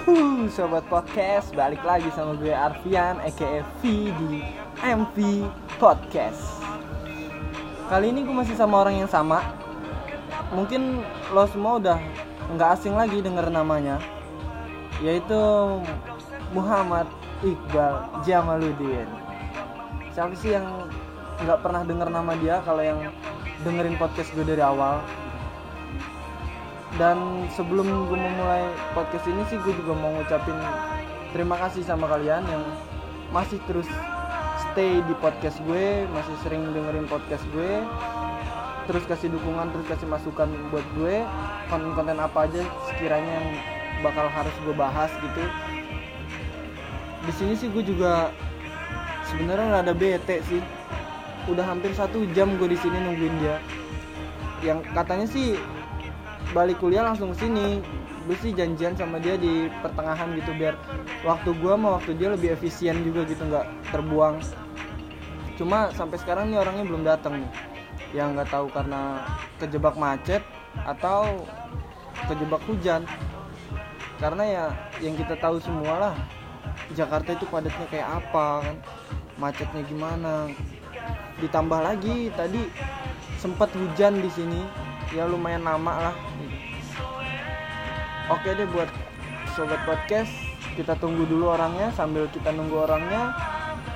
Yuhu, sobat podcast, balik lagi sama gue Arfian, aka di MV Podcast. Kali ini gue masih sama orang yang sama. Mungkin lo semua udah nggak asing lagi denger namanya, yaitu Muhammad Iqbal Jamaluddin. Siapa sih yang nggak pernah denger nama dia kalau yang dengerin podcast gue dari awal? Dan sebelum gue memulai podcast ini sih gue juga mau ngucapin terima kasih sama kalian yang masih terus stay di podcast gue masih sering dengerin podcast gue terus kasih dukungan terus kasih masukan buat gue konten-konten apa aja sekiranya yang bakal harus gue bahas gitu. Di sini sih gue juga sebenarnya ada bete sih. Udah hampir satu jam gue di sini nungguin dia. Yang katanya sih balik kuliah langsung ke sini gue sih janjian sama dia di pertengahan gitu biar waktu gue sama waktu dia lebih efisien juga gitu nggak terbuang. Cuma sampai sekarang nih orangnya belum datang nih. Yang nggak tahu karena kejebak macet atau kejebak hujan. Karena ya yang kita tahu semua lah Jakarta itu padatnya kayak apa kan macetnya gimana. Ditambah lagi tadi sempat hujan di sini. Ya lumayan lama lah oke deh buat sobat podcast kita tunggu dulu orangnya. Sambil kita nunggu orangnya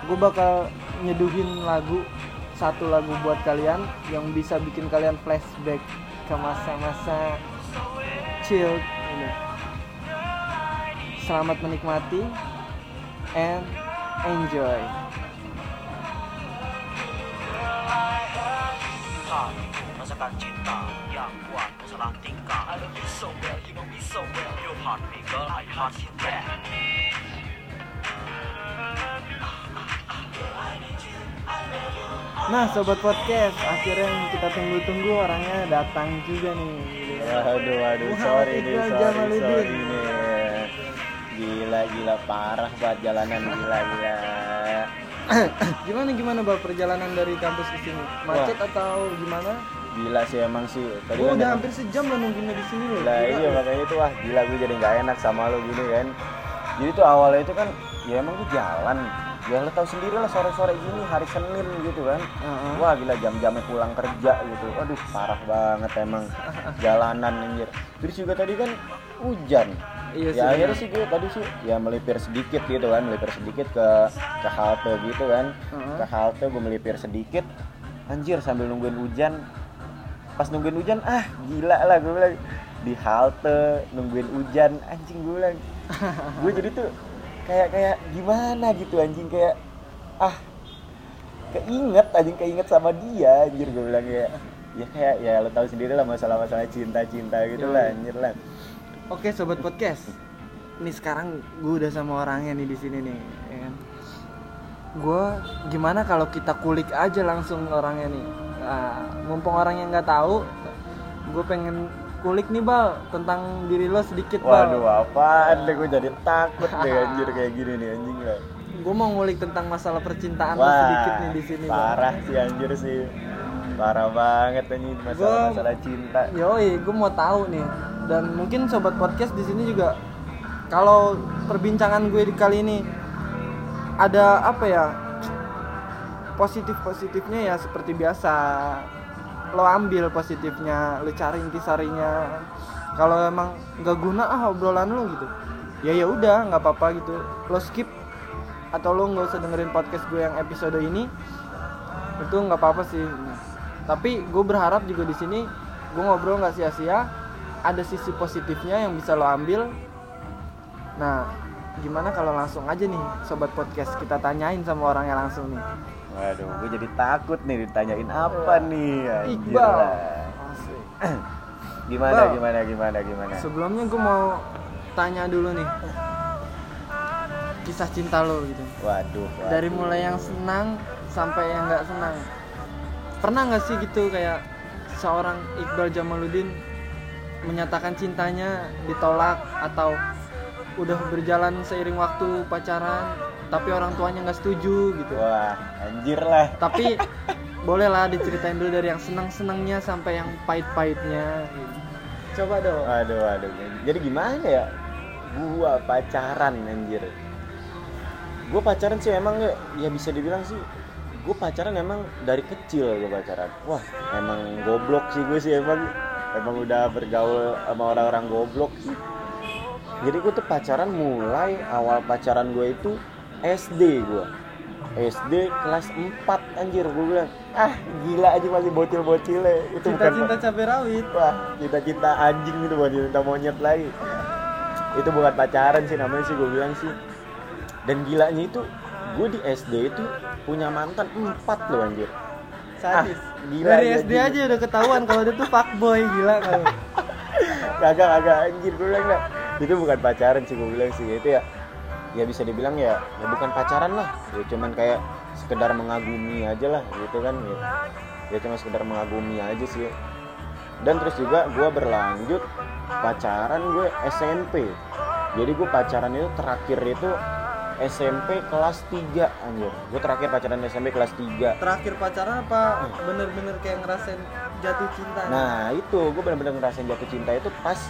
gue bakal nyeduhin lagu satu lagu buat kalian yang bisa bikin kalian flashback ke masa-masa chill ini. Selamat menikmati and enjoy rasakan cinta yang kuat masalah tingkah I love you so well, you know me so well Your heart me girl, my heart is red Nah sobat podcast akhirnya yang kita tunggu-tunggu orangnya datang juga nih Waduh, waduh, sorry nih, sorry, Jamaluddin. sorry nih. Gila, gila, parah banget jalanan, gila, gila. Gimana gimana bang perjalanan dari kampus ke sini? Macet atau gimana? Gila sih emang sih. Tadi Gue kan udah hampir sejam lo nungguinnya di sini loh. Lah iya makanya itu wah gila gue jadi nggak enak sama lo gini kan. Jadi tuh awalnya itu kan ya emang gue jalan. Ya lo tau sendiri lah sore-sore gini hari Senin gitu kan. Heeh. Wah gila jam-jamnya pulang kerja gitu. Aduh parah banget emang jalanan anjir. Terus juga tadi kan hujan. Iya sih, ya akhirnya sih gue tadi sih ya melipir sedikit gitu kan, melipir sedikit ke ke halte gitu kan. Heeh. Ke halte gue melipir sedikit. Anjir sambil nungguin hujan. Pas nungguin hujan ah gila lah gue bilang di halte nungguin hujan anjing gue bilang. gue jadi tuh kayak kayak gimana gitu anjing kayak ah keinget anjing keinget sama dia anjir gue bilang kayak ya kayak ya lo tahu sendiri lah masalah-masalah cinta-cinta gitu Yoi. lah anjir lah Oke sobat podcast. Nih sekarang gue udah sama orangnya nih di sini nih. ya kan? Gue gimana kalau kita kulik aja langsung orangnya nih. Nah, mumpung orangnya nggak tahu, gue pengen kulik nih bal tentang diri lo sedikit bal. waduh apaan deh gue jadi takut deh anjir kayak gini nih anjing lah Gue mau ngulik tentang masalah percintaan lo wah sedikit nih di sini. Bal. parah sih anjir sih parah banget anjing masalah Gua- masalah cinta Yoi, gue mau tahu nih. Dan mungkin sobat podcast di sini juga kalau perbincangan gue di kali ini ada apa ya? Positif positifnya ya seperti biasa. Lo ambil positifnya, lo cari intisarinya. Kalau emang nggak guna ah obrolan lo gitu. Ya ya udah, nggak apa-apa gitu. Lo skip atau lo nggak usah dengerin podcast gue yang episode ini itu nggak apa-apa sih tapi gue berharap juga di sini gue ngobrol nggak sia-sia ada sisi positifnya yang bisa lo ambil nah gimana kalau langsung aja nih sobat podcast kita tanyain sama orangnya langsung nih waduh gue jadi takut nih ditanyain apa nih anjir. Iqbal. Gimana Iqbal. gimana gimana gimana? Sebelumnya gue mau tanya dulu nih. Kisah cinta lo gitu. Waduh, waduh. dari mulai yang senang sampai yang nggak senang. Pernah nggak sih gitu kayak seorang Iqbal Jamaluddin menyatakan cintanya ditolak atau udah berjalan seiring waktu pacaran tapi orang tuanya nggak setuju gitu. Wah anjir lah. Tapi boleh lah diceritain dulu dari yang senang-senangnya sampai yang pahit-pahitnya. Coba dong. Aduh, aduh. Jadi gimana ya? Gua pacaran anjir. Gua pacaran sih emang ya, ya bisa dibilang sih gue pacaran emang dari kecil gue pacaran. Wah emang goblok sih gue sih emang. Emang udah bergaul sama orang-orang goblok sih. Jadi gue tuh pacaran mulai awal pacaran gue itu SD gue SD kelas 4 anjir gue bilang ah gila aja masih bocil-bocil itu cinta-cinta cabai rawit Wah, cita-cita anjing itu bukan cinta monyet lagi. Itu bukan pacaran sih namanya sih gue bilang sih. Dan gilanya itu gue di SD itu punya mantan empat loh anjir. sadis Ah, gila, dari SD gila. aja udah ketahuan kalau dia tuh fuckboy gila kalau Kagak kagak anjir gue bilang lah. Itu bukan pacaran sih gue bilang sih itu ya. Ya bisa dibilang ya, ya bukan pacaran lah. Ya cuman kayak sekedar mengagumi aja lah gitu kan ya. Ya cuma sekedar mengagumi aja sih. Dan terus juga gue berlanjut pacaran gue SMP. Jadi gue pacaran itu terakhir itu SMP kelas 3 anjir. Gue terakhir pacaran SMP kelas 3. terakhir pacaran apa bener-bener kayak ngerasain jatuh cinta Nah itu gue benar-benar ngerasain jatuh cinta itu pas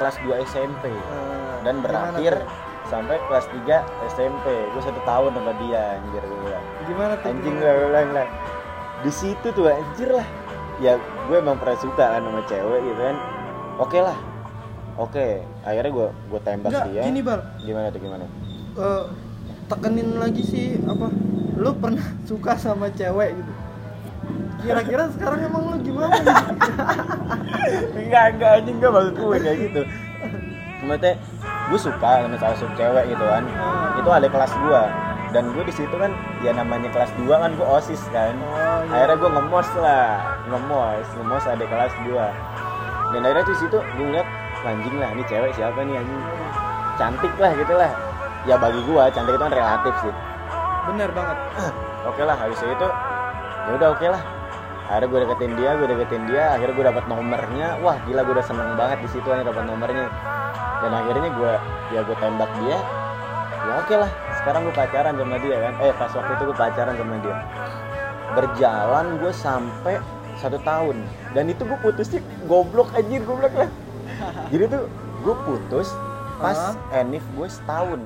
kelas 2 SMP Eh, dan berakhir tuh? Sampai kelas 3 SMP. Gue satu tahun sama dia anjir gue bilang. gimana tuh Anjing gue bilang lah. Di situ tuh anjir lah. Ya gue emang pernah suka kan sama cewek gitu kan. Oke lah. Oke, akhirnya gue gue tembak Enggak, dia. gini bal Gimana tuh gimana? Eh, tekenin lagi sih apa lu pernah suka sama cewek gitu kira-kira sekarang emang lu gimana gitu? enggak enggak anjing enggak maksud gue kayak gitu maksudnya gue suka salah satu cewek gitu kan. Hmm. itu ada kelas gue dan gue di situ kan ya namanya kelas 2 kan gue osis kan. Oh, iya. akhirnya gue ngemos lah. Ngemos ngemos ada kelas 2 dan akhirnya di situ gue ngeliat anjing lah ini cewek siapa nih anjing? Cantik lah gitu lah. Ya bagi gue cantik itu kan relatif sih. Bener banget. Oke lah habis itu ya udah oke lah. Akhirnya gue deketin dia gue deketin dia. Akhirnya gue dapat nomornya wah gila gue udah seneng banget di situ nih dapat nomornya dan akhirnya gue ya gue tembak dia. Ya oke lah sekarang gue pacaran sama dia kan. Eh pas waktu itu gue pacaran sama dia. Berjalan gue sampai satu tahun. Dan itu gue putusnya goblok anjir goblok lah. Jadi tuh gue putus pas Hah? enif gue setahun.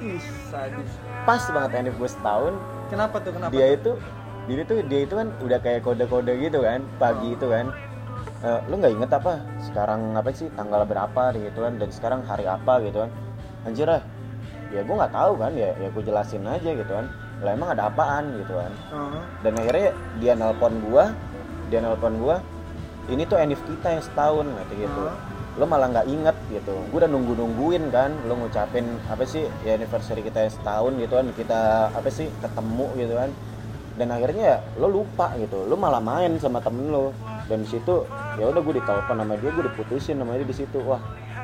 Ih sadis. Pas banget enif gue setahun. Kenapa tuh kenapa dia tuh? itu dia itu dia itu kan udah kayak kode-kode gitu kan pagi itu kan Eh, lu nggak inget apa? Sekarang apa sih? Tanggal berapa gitu kan? Dan sekarang hari apa gitu kan? Anjir ah. Ya gue nggak tahu kan? Ya ya gue jelasin aja gitu kan. Lah emang ada apaan gitu kan? Heeh. dan akhirnya dia nelpon gua dia nelpon gua ini tuh enif kita yang setahun kata gitu. Hah? lo malah nggak inget gitu. Gue udah nunggu nungguin kan lo ngucapin apa sih ya anniversary kita yang setahun gitu kan. Kita apa sih ketemu gitu kan. Dan akhirnya ya lo lupa gitu. Lo malah main sama temen lo dan di situ ya udah gue ditelepon sama dia gue diputusin sama dia di situ. Wah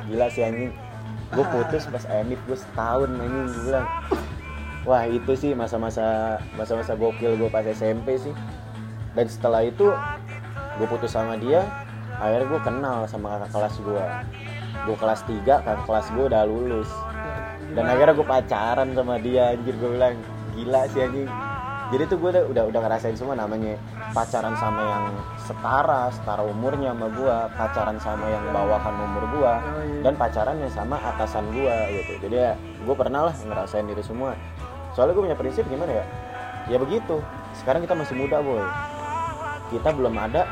gila sih anjing. Gue putus pas enif gue setahun anjing gue bilang. Wah itu sih masa-masa masa-masa gokil gue pas SMP sih. Dan setelah itu gue putus sama dia akhirnya gue kenal sama kakak kelas gue gue kelas 3 kakak kelas gue udah lulus. Dan akhirnya gue pacaran sama dia anjir gue bilang. Gila sih anjing jadi tuh gue udah, udah ngerasain semua namanya pacaran sama yang setara setara umurnya sama gue pacaran sama yang bawahan umur gue dan pacaran yang sama atasan gue gitu. Jadi ya gue pernah lah ngerasain itu semua. Soalnya gue punya prinsip gimana ya? Ya begitu. Sekarang kita masih muda boy. Kita belum ada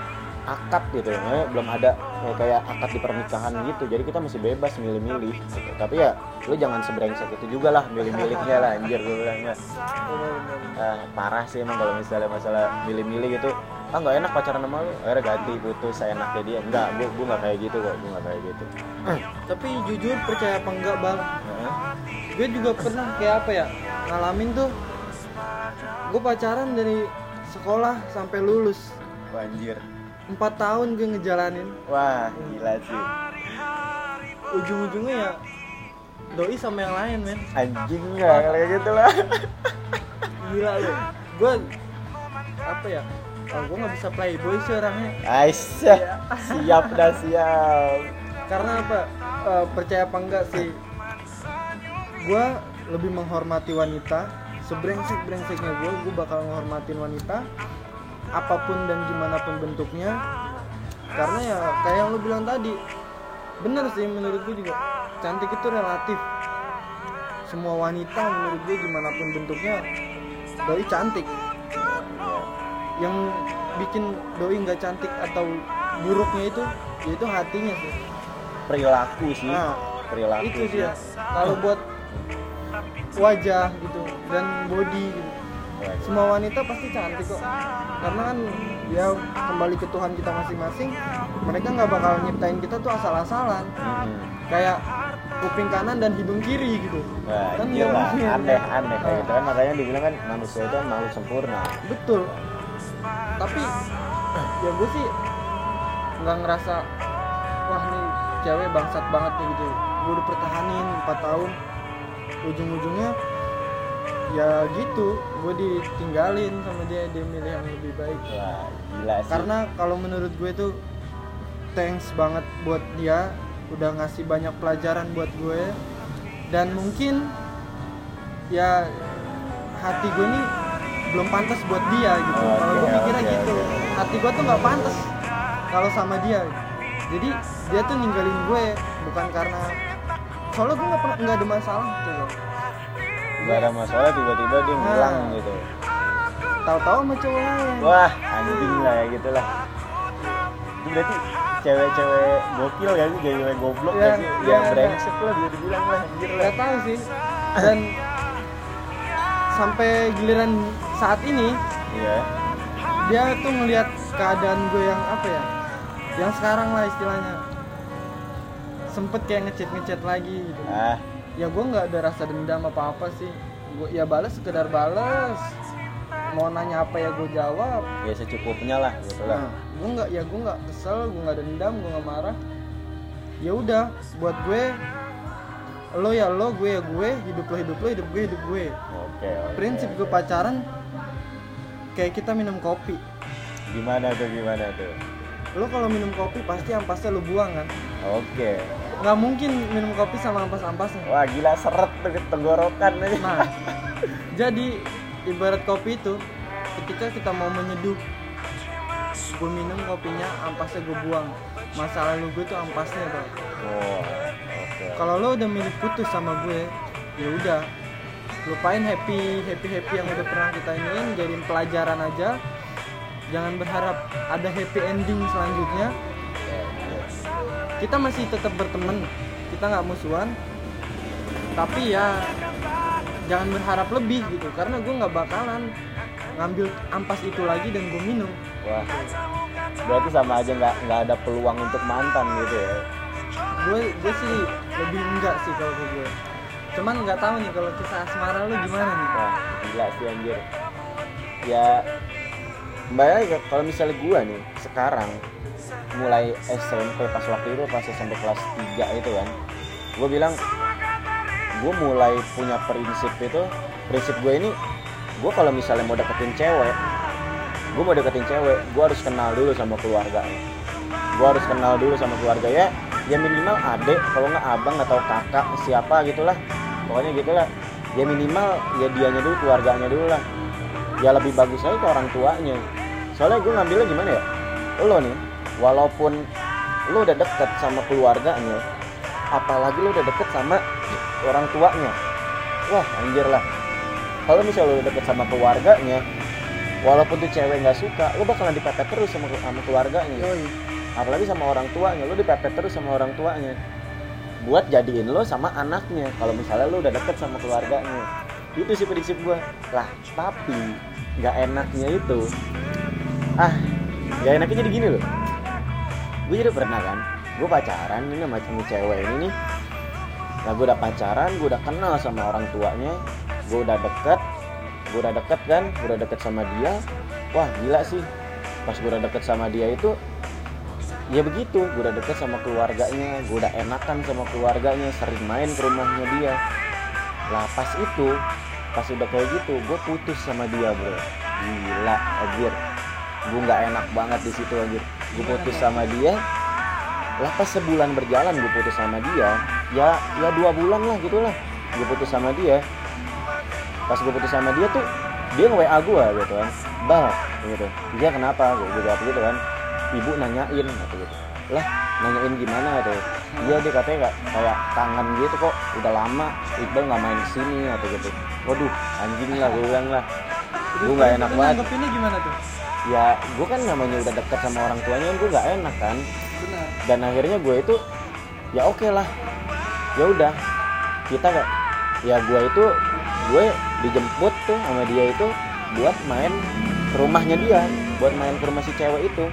akad gitu. Ya belum ada ya, kayak akad di pernikahan gitu. Jadi kita masih bebas milih-milih gitu. tapi ya lu jangan sebrengsek itu juga lah milih-milihnya lah anjir gue bilang ya. Bener, bener. Ah, parah sih emang kalau misalnya masalah milih-milih gitu. Ah nggak enak pacaran sama lu. Akhirnya ganti putus saya enaknya dia. Enggak gue gue nggak kayak gitu kok gue nggak kayak gitu. Tapi jujur percaya apa enggak bal Heeh. gue juga pernah kayak apa ya ngalamin tuh. Gue pacaran dari sekolah sampai lulus. Wah, anjir empat tahun gue ngejalanin. Wah gila sih. Ujung-ujungnya ya doi sama yang lain men. Anjing nggak kayak gitu lah. Gila lu. Gue apa ya? Oh, gue nggak bisa playboy sih orangnya. Aisyah siap dah siap. Karena apa? Eh, percaya apa enggak sih? Gue lebih menghormati wanita. Sebrengsek brengseknya gue gue bakal menghormatin wanita apa pun dan gimana pun bentuknya. Karena ya kayak yang lu bilang tadi bener sih menurut gue juga. Cantik itu relatif. Semua wanita menurut gue gimana pun bentuknya doi cantik. Yang bikin doi nggak cantik atau buruknya itu yaitu hatinya sih. Perilaku sih. Nah perilaku itu sih. dia kalau buat wajah gitu dan body gitu semua wanita pasti cantik kok. Karena kan ya kembali ke Tuhan kita masing-masing mereka nggak bakal nyiptain kita tuh asal-asalan. Mm-mm. kayak kuping kanan dan hidung kiri gitu. Wah, Kan mungkin. aneh aneh kayak Nah. gitu kan. Makanya dibilang kan manusia itu makhluk sempurna. Betul. Tapi ya gue sih nggak ngerasa wah nih cewek bangsat banget nih gitu. Gue udah pertahanin 4 tahun. Ujung-ujungnya ya gitu gue ditinggalin sama dia dia milih yang lebih baik. Wah gila sih. Karena kalau menurut gue tuh thanks banget buat dia udah ngasih banyak pelajaran buat gue dan mungkin ya hati gue nih belum pantas buat dia gitu. Oke, kalau gue mikirnya oke, gitu oke. hati gue tuh nggak pantas kalau sama dia. Jadi dia tuh ninggalin gue bukan karena soalnya gue nggak pernah nggak ada masalah gitu loh nggak ada masalah tiba-tiba dia Nah. ngilang gitu. Tahu-tahu sama cowok lain. Wah anjing lah ya gitulah. Itu berarti cewek-cewek gokil ya sih cewek goblok Ya, ya sih? ya, ya brengsek lah bisa dibilang lah anjir lah. Nggak tahu sih. Dan sampai giliran saat ini iya. dia tuh ngelihat keadaan gue yang apa ya? Yang sekarang lah istilahnya. Sempet kayak ngechat ngechat lagi gitu. Ah ya gue nggak ada rasa dendam apa apa sih. Gue ya balas sekedar balas mau nanya apa ya gue jawab. Ya secukupnya lah gitu lah. Nah, gue nggak ya gue nggak kesel gue nggak dendam gue nggak marah. Ya udah buat gue lo ya lo gue ya gue hidup lo hidup lo hidup gue hidup gue. Oke oke. Prinsip gue pacaran kayak kita minum kopi. Gimana tuh gimana tuh? Lo kalau minum kopi pasti ampasnya lo buang kan? Oke nggak mungkin minum kopi sama ampas-ampasnya. Wah gila seret tenggorokan aja. Nah jadi ibarat kopi itu ketika kita mau menyeduh gue minum kopinya ampasnya gue buang. Masa lalu gue tuh ampasnya bang oh oke. Kalau lo udah milih putus sama gue ya udah. Lupain happy happy happy yang udah pernah kita iniin jadiin pelajaran aja. Jangan berharap ada happy ending selanjutnya kita masih tetap berteman. Kita nggak musuhan. Tapi ya jangan berharap lebih gitu. Karena gue nggak bakalan ngambil ampas itu lagi dan gue minum. Wah berarti sama aja nggak nggak ada peluang untuk mantan gitu ya? Gue gue sih lebih enggak sih kalau gue cuman nggak tahu nih kalau kisah asmara lu gimana nih? Wah gila sih anjir. Ya lagi ke- kalau misalnya gua nih sekarang mulai SMP pas waktu itu pas SMP kelas 3 itu kan. Gue bilang gue mulai punya prinsip itu prinsip gue ini gue kalau misalnya mau deketin cewek gue mau deketin cewek gue harus kenal dulu sama keluarganya gue harus kenal dulu sama keluarga ya. Ya minimal adek kalau nggak abang atau kakak siapa gitulah. Pokoknya gitulah. Ya minimal ya dianya dulu keluarganya dulu lah. Ya lebih bagus aja ke orang tuanya. Soalnya gue ngambilnya gimana ya? Lo nih walaupun lo udah deket sama keluarganya apalagi lo udah deket sama orang tuanya. Wah anjir lah. Kalau misalnya lo udah deket sama keluarganya walaupun tuh cewek nggak suka lo bakalan dipepet terus sama sama keluarganya. Yoi. apalagi sama orang tuanya lo dipepet terus sama orang tuanya. Buat jadiin lo sama anaknya kalau misalnya lo udah deket sama keluarganya. Itu sih prinsip gue lah tapi nggak enaknya itu ah nggak enaknya jadi gini loh gue jadi pernah kan gue pacaran ini sama cewek ini nih. Nah gue udah pacaran gue udah kenal sama orang tuanya gue udah deket gue udah deket kan gue udah deket sama dia. Wah gila sih. Pas gue udah deket sama dia itu ya begitu. Gue udah deket sama keluarganya gue udah enakan sama keluarganya sering main ke rumahnya dia. Lah pas itu pas udah kayak gitu gue putus sama dia bro. Gila anjir. Gue nggak enak banget di situ anjir gue putus sama dia. Lah pas sebulan berjalan gue putus sama dia ya ya dua bulan lah gitulah gue putus sama dia. Pas gue putus sama dia tuh dia nge WA gue gitu kan. Bal gitu. Dia kenapa? Gue gue jawab gitu kan. Ibu nanyain gitu gitu. Lah nanyain gimana tuh dia dia katanya kayak kayak kangen gitu kok. Udah lama Iqbal nggak main ke sini atau gitu. Waduh anjing lah gue bilang lah. Gue nggak enak banget. ini gimana tuh ya gue kan namanya udah deket sama orang tuanya gue nggak enak kan. Benar. Dan akhirnya gue itu ya oke lah. Ya udah. Kita nggak ya gue itu gue dijemput tuh sama dia itu buat main ke rumahnya dia buat main ke rumah si cewek itu.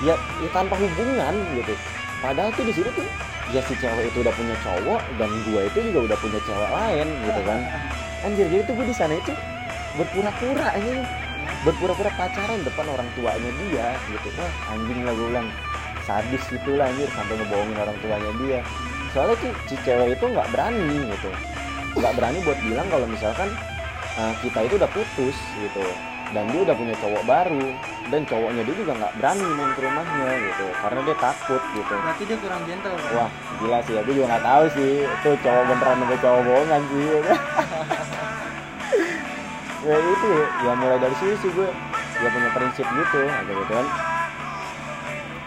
Ya, ya tanpa hubungan gitu. Padahal tuh di situ tuh ya si cewek itu udah punya cowok dan gue itu juga udah punya cewek lain gitu kan. Anjir jadi tuh gue di sana itu berpura-pura ini berpura-pura pacaran depan orang tuanya dia gitu. Wah anjing lah gue bilang. Sadis gitu lah anjir sampai ngebohongin orang tuanya dia. Soalnya tuh si cewek itu nggak berani gitu. Nggak berani buat bilang kalau misalkan uh, kita itu udah putus gitu. Dan dia udah punya cowok baru. Dan cowoknya dia juga nggak berani main ke rumahnya gitu. Karena dia takut gitu. Berarti dia kurang gentle kan? wah gila sih. Gue juga nggak tahu sih itu cowok beneran atau cowok bohongan sih ya itu ya mulai dari sini sih gue. Ya punya prinsip gitu gitu gitu kan.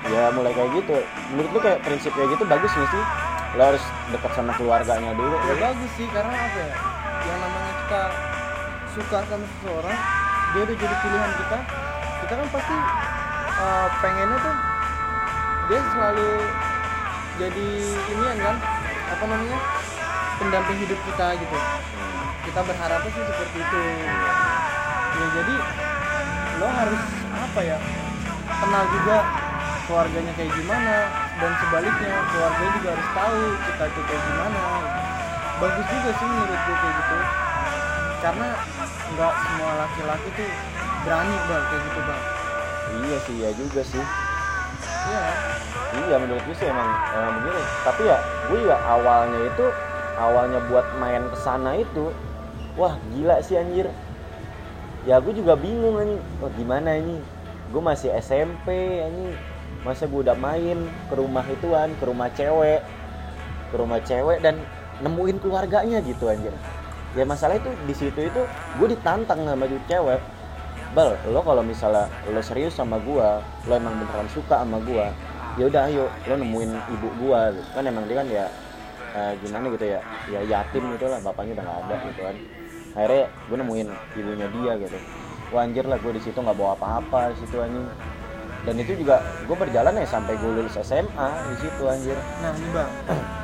Ya mulai kayak gitu. Menurut lu kayak prinsip kayak gitu bagus gak sih? Lo harus dekat sama keluarganya dulu. Ya bagus sih karena apa ya? Yang namanya kita suka sama seseorang dia udah jadi pilihan kita. Kita kan pasti uh, pengennya tuh dia selalu jadi inian kan apa namanya pendamping hidup kita gitu kita berharapnya sih seperti itu. Ya jadi lo harus apa ya kenal juga keluarganya kayak gimana dan sebaliknya keluarganya juga harus tahu kita itu kayak gimana. Bagus juga sih menurut gue kayak gitu. Karena nggak semua laki-laki tuh berani bang kayak gitu bang. Iya sih ya juga sih. Iya. Iya menurut gue sih emang, emang begini. Tapi ya gue juga awalnya itu awalnya buat main ke sana itu wah gila sih anjir. Ya gue juga bingung ini oh, gimana ini? Gue masih SMP ini masa gue udah main ke rumah ituan ke rumah cewek. Ke rumah cewek dan nemuin keluarganya gitu anjir. Ya masalah itu di situ itu gue ditantang sama cewek. Bal lo kalau misalnya lo serius sama gue lo emang beneran suka sama gue ya udah ayo lo nemuin ibu gue gitu. kan emang dia kan ya eh, gimana gitu ya ya yatim gitu lah bapaknya udah gak ada gitu kan akhirnya gue nemuin ibunya dia gitu. Wah, anjir lah gue di situ nggak bawa apa-apa di situ anjing. Dan itu juga gue berjalan ya sampai gue lulus SMA di situ anjir. Nah nih bang.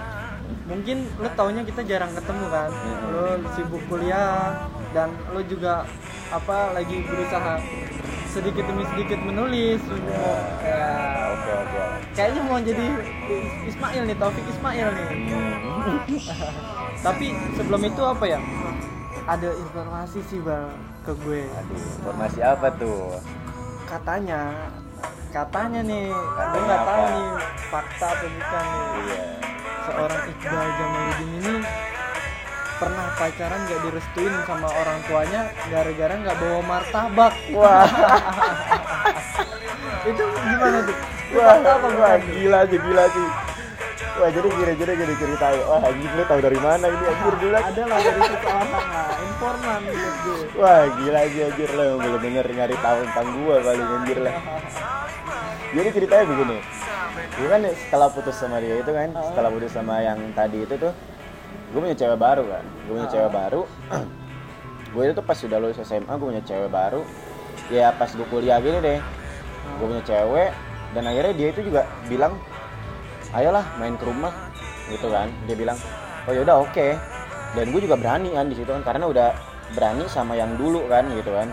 Mungkin lo taunya kita jarang ketemu kan? Mhm. lo sibuk kuliah dan lo juga apa lagi berusaha sedikit demi sedikit menulis. Mau ya. oke oke kayaknya mau jadi Ismail nih Taufik Ismail nih. Tapi sebelum itu apa ya ada informasi sih bang ke gue. Aduh informasi apa tuh? Katanya katanya nih gue Katanya nggak tahu nih fakta atau bukan nih. Iya. Seorang Iqbal Jamaluddin ini pernah pacaran gak direstuin sama orang tuanya gara-gara nggak bawa martabak? Wah. Itu gimana tuh? Wah apa bukan? gila sih gila sih wah jadi gini jadi gini ceritain. Wah anjing lu tahu dari mana ini anjir gila. ada lah dari seseorang lah informan gue wah gila aja anjir lo belum denger nyari tahu tentang gua kali anjir lah. Jadi ceritanya begini. Gue kan setelah putus sama dia itu kan setelah putus sama yang tadi itu tuh gue punya cewek baru kan. Gue punya cewek baru. Gue itu tuh pas sudah lulus SMA gue punya cewek baru. Ya pas gue kuliah gini deh. Gue punya cewek dan akhirnya dia itu juga bilang ayolah main ke rumah gitu kan. Dia bilang oh yaudah oke. Dan gue juga berani kan di situ kan karena udah berani sama yang dulu kan gitu kan.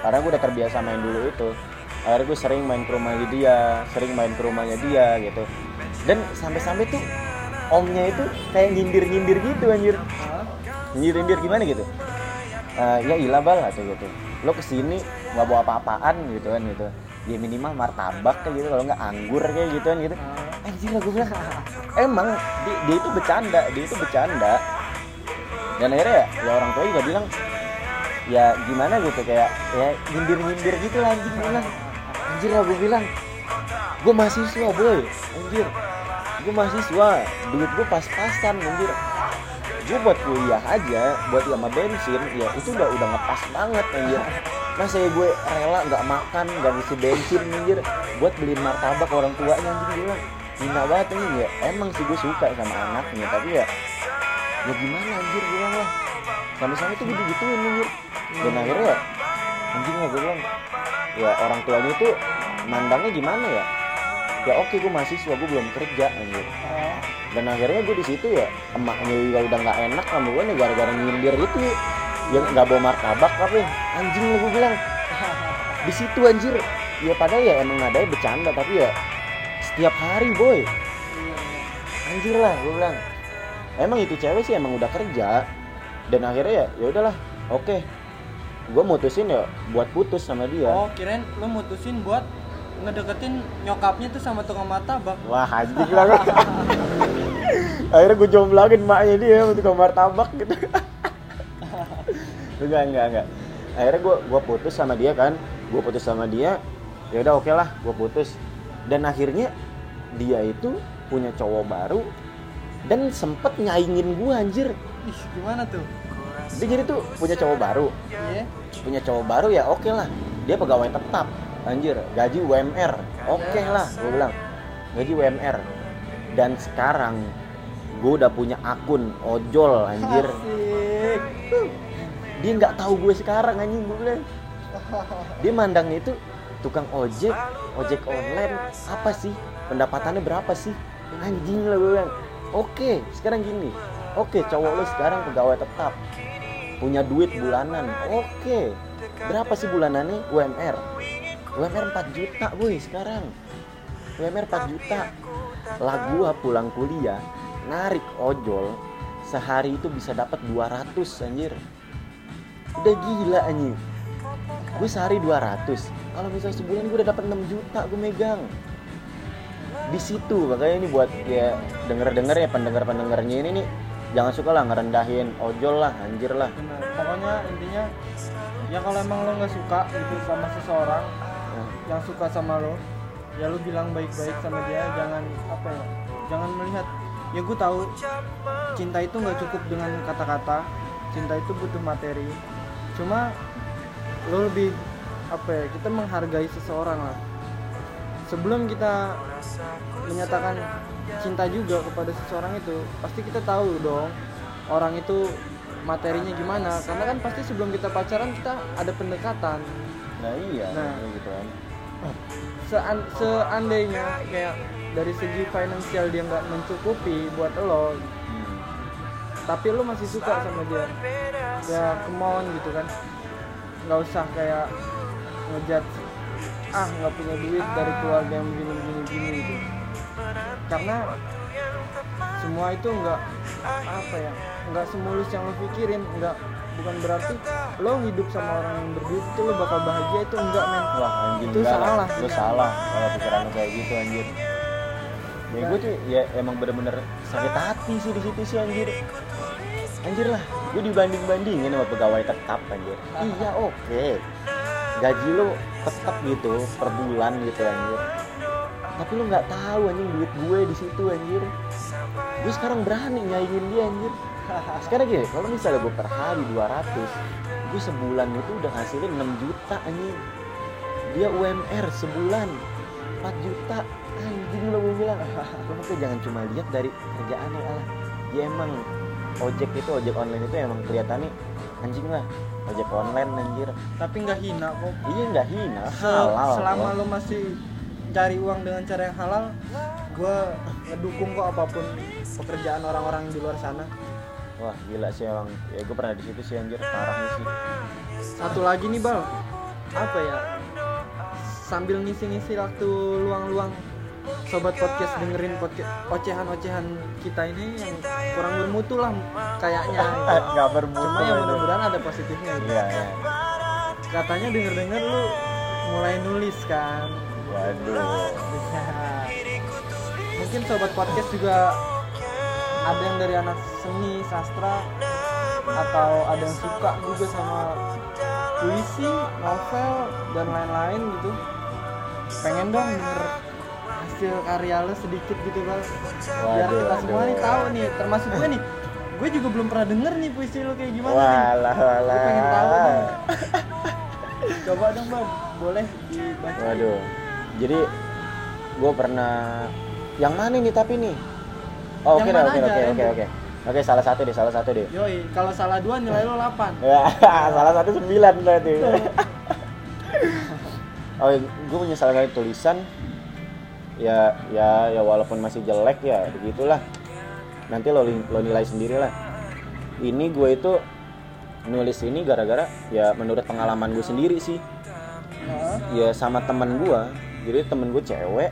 Karena gue udah terbiasa main dulu itu. Akhirnya gue sering main ke rumahnya dia sering main ke rumahnya dia gitu. Dan sampai-sampai tuh omnya itu kayak nyindir-nyindir gitu anjir. Nyindir-nyindir gimana gitu? Eh, ya ilah bal atau gitu. Lo ke sini nggak bawa apa-apaan gitu kan gitu. Ya minimal martabak kayak gitu kalau nggak anggur kayak gitu kan gitu anjir lah gue bilang. Emang dia, dia itu bercanda dia itu bercanda. Dan akhirnya ya, ya orang tua juga bilang ya gimana gitu kayak ya nyindir nyindir gitu lah gue bilang. Anjir lah gue bilang gue mahasiswa boy. Anjir gue mahasiswa. Duit gue pas-pasan anjir. Gue buat kuliah aja buat sama bensin ya itu udah udah ngepas banget anjir. Masa ya gue rela nggak makan nggak ngisi bensin anjir buat beliin martabak orang tuanya anjing gue bilang hina banget anjing ya. Emang sih gue suka sama anaknya tapi ya ya gimana anjir gue bilang lah. Sampai-sampai tuh gue digituin anjir. Dan akhirnya ya anjing lah gue bilang ya orang tuanya itu mandangnya gimana ya? Ya oke gue mahasiswa gue belum kerja anjir. Oh, dan akhirnya gue di situ ya emaknya juga udah nggak enak sama gue nih gara-gara nyindir itu yang nggak bawa martabak apa ya? anjing lah gue bilang. Di situ anjir. Ya padahal ya emang nadanya bercanda tapi ya setiap hari boy. Anjir lah gue bilang. Emang itu cewek sih emang udah kerja. Dan akhirnya ya ya udahlah. Oke. Gue mutusin ya buat putus sama dia. Oh, kirain lu mutusin buat ngedeketin nyokapnya tuh sama tukang martabak. wah anjing lah akhirnya gue jomblangin maknya dia untuk ke martabak gitu. Enggak enggak enggak. Akhirnya gue gua putus sama dia kan. Gue putus sama dia. Ya udah oke lah gue putus. Dan akhirnya dia itu punya cowok baru dan sempet nyaingin gue anjir. Ih, gimana tuh? dia jadi tuh punya cowok baru. Iya. punya cowok baru ya oke lah. Dia pegawai tetap anjir. Gaji UMR oke lah gue bilang. Gaji UMR dan sekarang gue udah punya akun ojol anjir. Asik. dia nggak tahu gue sekarang anjing gue bilang. Dia mandangnya itu tukang ojek ojek online. Apa sih pendapatannya berapa sih? Anjing lah gue bilang. Oke sekarang gini. Oke cowok lo sekarang pegawai tetap. Punya duit bulanan. Oke. Berapa sih bulanannya? UMR UMR 4 juta woi sekarang. UMR 4 juta. Lah gua pulang kuliah narik ojol sehari itu bisa dapat 200 anjir. Udah gila anjing. Gue sehari 200 kalau misalnya sebulan gue udah dapat 6 juta gue megang di situ makanya ini buat ya denger denger ya pendengar pendengarnya ini nih jangan suka lah ngerendahin ojol lah anjir lah Benar. Pokoknya intinya ya kalau emang lo nggak suka gitu sama seseorang Nah, yang suka sama lo, ya lo bilang baik-baik sama dia. Jangan apa ya? Jangan melihat. Ya gue tahu cinta itu nggak cukup dengan kata-kata. Cinta itu butuh materi. Cuma lo lebih apa ya? Kita menghargai seseorang lah. Sebelum kita menyatakan cinta juga kepada seseorang itu pasti kita tahu dong orang itu materinya gimana karena kan pasti sebelum kita pacaran kita ada pendekatan nah iya Nah. gitu kan Sean- seandainya kayak dari segi finansial dia nggak mencukupi buat lo Hmm. tapi lo masih suka sama dia ya kemauan gitu kan nggak usah kayak ngejat ah nggak punya duit dari keluarga yang begini begini begini gitu. Karena semua itu nggak apa ya nggak semulus yang lo pikirin nggak bukan berarti lo hidup sama orang yang berduit itu lo bakal bahagia itu enggak men. Wah anjing Itu enggak lah. salah. lu salah kalau pikiran lu kayak gitu anjir. Ya gue tuh ya emang bener-bener sakit hati sih di situ sih anjir. Anjir lah gue dibanding bandingin sama pegawai tetap anjir. Iya oke gaji lu tetap gitu per bulan gitu anjir. Tapi lu nggak tahu anjing duit gue di situ anjir. Gue sekarang berani nyaingin dia anjir. Sekarang gini kalau misalnya gue per hari 200 gue sebulan itu udah ngasilin 6 juta anjing. Dia UMR sebulan 4 juta. Anjing lo gue bilang. Lo tuh jangan cuma lihat dari kerjaannya ah ya emang ojek itu ojek online itu emang kelihatannya anjing lah. Ojek online anjir. Tapi nggak hina kok. Iya nggak hina. Se- halal selama lo masih cari uang dengan cara yang halal gue ngedukung kok apa pun pekerjaan orang-orang di luar sana. Wah gila sih emang. Ya gue pernah di situ sih anjir. Parahnya sih. Satu lagi nih bal. Apa ya? Sambil ngisi-ngisi waktu luang-luang sobat podcast dengerin podcast ocehan-ocehan kita ini yang kurang bermutu lah kayaknya. Nggak bermutu cuma ya anjir. mudah-mudahan ada positifnya. Gitu. iya iya. Katanya denger-denger lu mulai nulis kan? Waduh. Mungkin sobat podcast juga ada yang dari anak seni sastra atau ada yang suka juga sama puisi novel dan lain-lain gitu. Pengen dong denger hasil karya lo sedikit gitu bang biar Waduh, kita semua nih tahu nih termasuk gue nih gue juga belum pernah denger nih puisi lo kayak gimana nih walah walah Gue pengen tahu dong. coba dong bang boleh dibaca Waduh. Jadi gue pernah yang mana nih tapi nih? Oh, oke oke oke oke oke. Oke, salah satu deh, salah satu deh. yoi kalau salah dua nilai lo 8 Ya, salah satu sembilan berarti. oh, gue punya salah satu tulisan. Ya, ya, ya walaupun masih jelek ya, begitulah. Nanti lo lo nilai sendiri lah. Ini gue itu nulis ini gara-gara ya menurut pengalaman gue sendiri sih. Ya sama temen gue jadi temen gue cewek.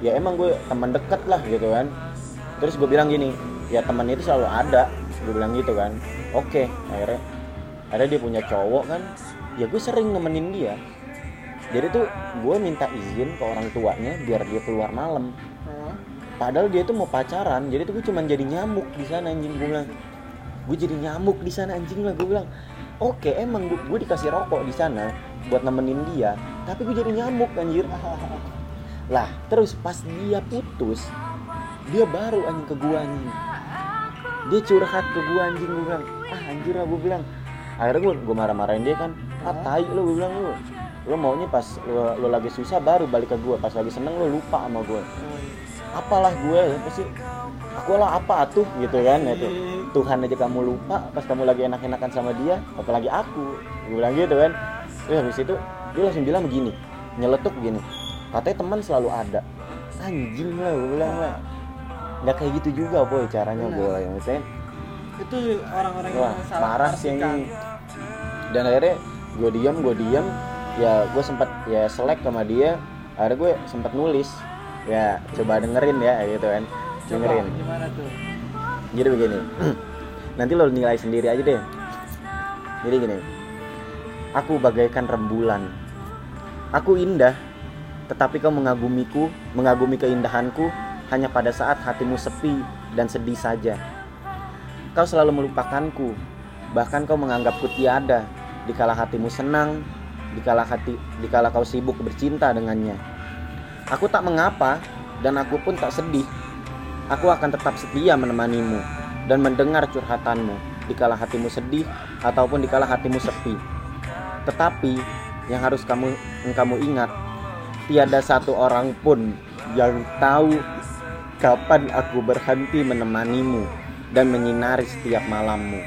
Ya emang gue teman deket lah gitu kan. Terus gue bilang gini ya temen itu selalu ada. Gue bilang gitu kan. Oke akhirnya akhirnya dia punya cowok kan. Ya gue sering nemenin dia jadi tuh gue minta izin ke orang tuanya biar dia keluar malam. Padahal dia tuh mau pacaran jadi tuh gue cuman jadi nyamuk di sana anjing gue bilang. Gue jadi nyamuk di sana anjing lah gue bilang. Oke emang gue, gue dikasih rokok di sana buat nemenin dia tapi gue jadi nyamuk anjir. Lah terus pas dia putus dia baru anjing ke gue anjing. Dia curhat ke gue anjing gue bilang ah anjir lah gue bilang. Akhirnya gue gue marah-marahin dia kan. Ah tai lo gue bilang lu lo maunya pas lo, lo lagi susah baru balik ke gue pas lagi seneng lo lupa sama gue apalah gue ya pasti aku lah apa atuh gitu kan ya tuh. Tuhan aja kamu lupa pas kamu lagi enak-enakan sama dia apalagi aku. Gue bilang gitu kan. Terus habis itu dia langsung bilang begini nyeletuk begini katanya teman selalu ada. Anjing lah gue bilang lah nggak kayak gitu juga boy caranya Benar. boy maksudnya. Itu orang-orang wah yang salah parah sih anjing. Dan akhirnya gue diam gue diam ya gue sempat ya selek sama dia. Akhirnya gue sempat nulis. Ya coba dengerin ya gitu kan. Coba dengerin. gimana tuh? Jadi begini nanti lo nilai sendiri aja deh. Jadi gini aku bagaikan rembulan. Aku indah tetapi kau mengagumiku mengagumi keindahanku hanya pada saat hatimu sepi dan sedih saja. Kau selalu melupakanku bahkan kau menganggapku tiada dikala hatimu senang dikala hati dikala kau sibuk bercinta dengannya aku tak mengapa dan aku pun tak sedih Aku akan tetap setia menemanimu dan mendengar curhatanmu dikala hatimu sedih ataupun dikala hatimu sepi. Tetapi yang harus kamu kamu ingat, tiada satu orang pun yang tahu kapan aku berhenti menemanimu dan menyinari setiap malammu.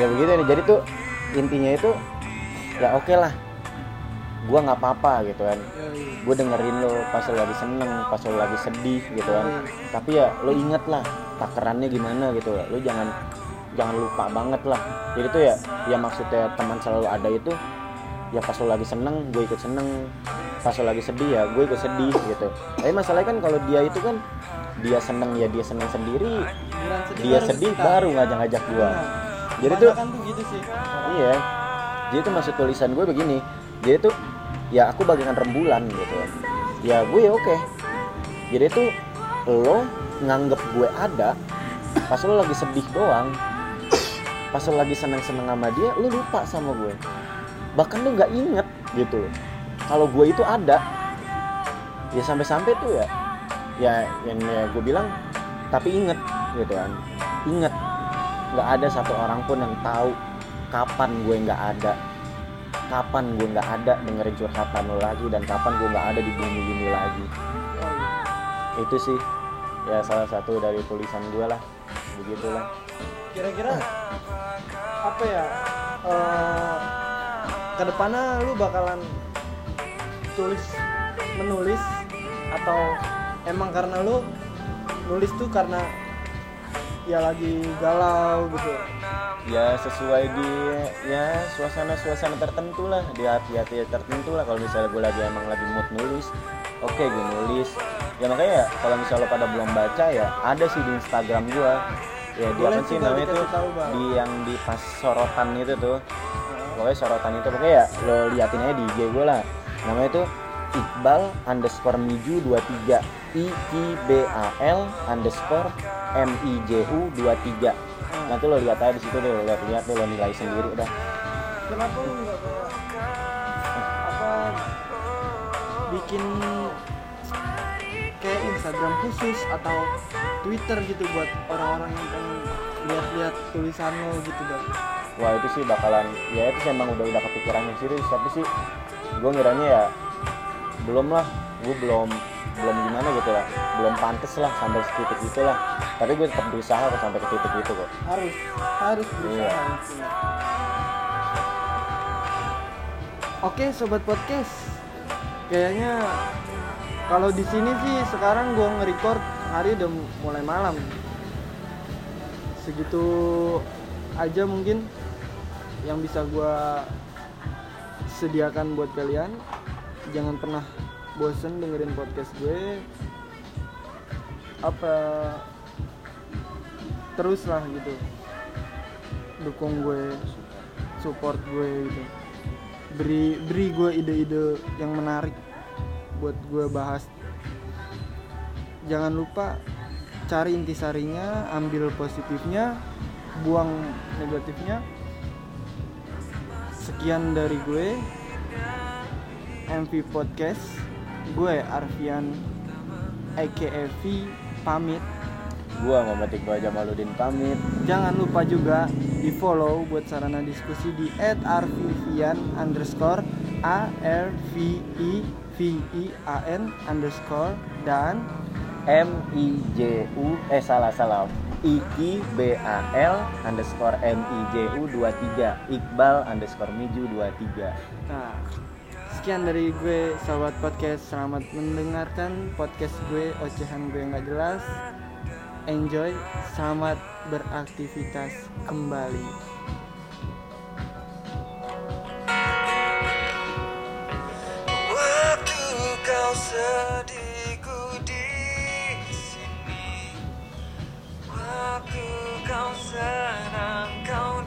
Ya begitu nih. Jadi tuh intinya itu ya oke lah. Gua nggak apa-apa gitu kan. Gue dengerin lo pas lo lagi seneng pas lo lagi sedih gitu kan. Tapi ya lo inget lah takarannya gimana gitu. Lo jangan jangan lupa banget lah. Jadi tuh ya ya maksudnya teman selalu ada itu ya pas lo lagi seneng gue ikut seneng. Pas lo lagi sedih ya gue ikut sedih gitu. Tapi masalahnya kan kalau dia itu kan dia seneng ya dia seneng sendiri. Dia sedih baru ngajak-ngajak gue Nah, jadi tuh gitu sih. Iya. Jadi itu maksud tulisan gue begini. Jadi tuh ya aku bagaikan rembulan gitu. Ya gue ya oke. Jadi tuh lo nganggep gue ada pas lo lagi sedih doang. Pas lo lagi seneng-seneng sama dia, lo lupa sama gue. Bahkan lo nggak inget gitu. Kalau gue itu ada. Ya sampai-sampai tuh ya ya yang ya gue bilang tapi inget gitu kan. Inget nggak ada satu orang pun yang tahu kapan gue nggak ada? Kapan gue nggak ada dengerin curhatan lo lagi dan kapan gue nggak ada di bumi ini lagi? Itu sih ya salah satu dari tulisan gue lah. Begitulah. Kira-kira apa ya eh ke depannya lu bakalan tulis menulis atau emang karena lu nulis tuh karena ya lagi galau gitu. Ya sesuai di ya suasana-suasana tertentu lah di hati-hati tertentu lah. Kalau misalnya gue lagi emang lagi mood nulis oke gue nulis. Ya makanya ya kalau misalnya lo pada belum baca ya ada sih di Instagram gue ya di Boleh apa sih namanya tuh dikasih tahu, di yang di pas sorotan itu tuh. Pokoknya sorotan itu pokoknya ya lo liatin aja di IG gue lah. Namanya tuh Iqbal underscore Miju 23 I Q B A L underscore M I J U 23 nanti lo lihat aja di situ deh lo lihat-lihat deh lo nilai sendiri udah kenapa lu nggak apa bikin kayak Instagram khusus atau Twitter gitu buat orang-orang yang pengen lihat-lihat tulisan lo gitu bang. Wah itu sih bakalan ya itu sih emang udah udah kepikiran yang serius. Tapi sih gue ngiranya ya belum lah gue belum belum gimana gitu lah belum pantas lah sampai titik itu lah tapi gue tetap berusaha kok sampai ke titik itu kok harus harus berusaha Iya. Oke sobat podcast, kayaknya kalau di sini sih sekarang gua nge-record hari udah mulai malam. Segitu aja mungkin yang bisa gua sediakan buat kalian. Jangan pernah bosen dengerin podcast gue. Apa terus lah gitu. Dukung gue support gue gitu. Beri beri gue ide-ide yang menarik buat gue bahas. Jangan lupa cari intisarinya ambil positifnya buang negatifnya. Sekian dari gue MV Podcast. Gue Arfian aka V pamit. Gue Muhammad Iqbal Jamaluddin pamit. Jangan lupa juga di follow buat sarana diskusi di @arvivian underscore a r v i v i a n underscore dan M I J U eh salah salah. Iki B A L underscore M I J U 23 Iqbal underscore Miju 23 nah sekian dari gue sahabat podcast. Selamat mendengarkan podcast gue ocehan gue nggak jelas. Enjoy selamat beraktivitas kembali. Sedihku di sini. Waktu kau senang kau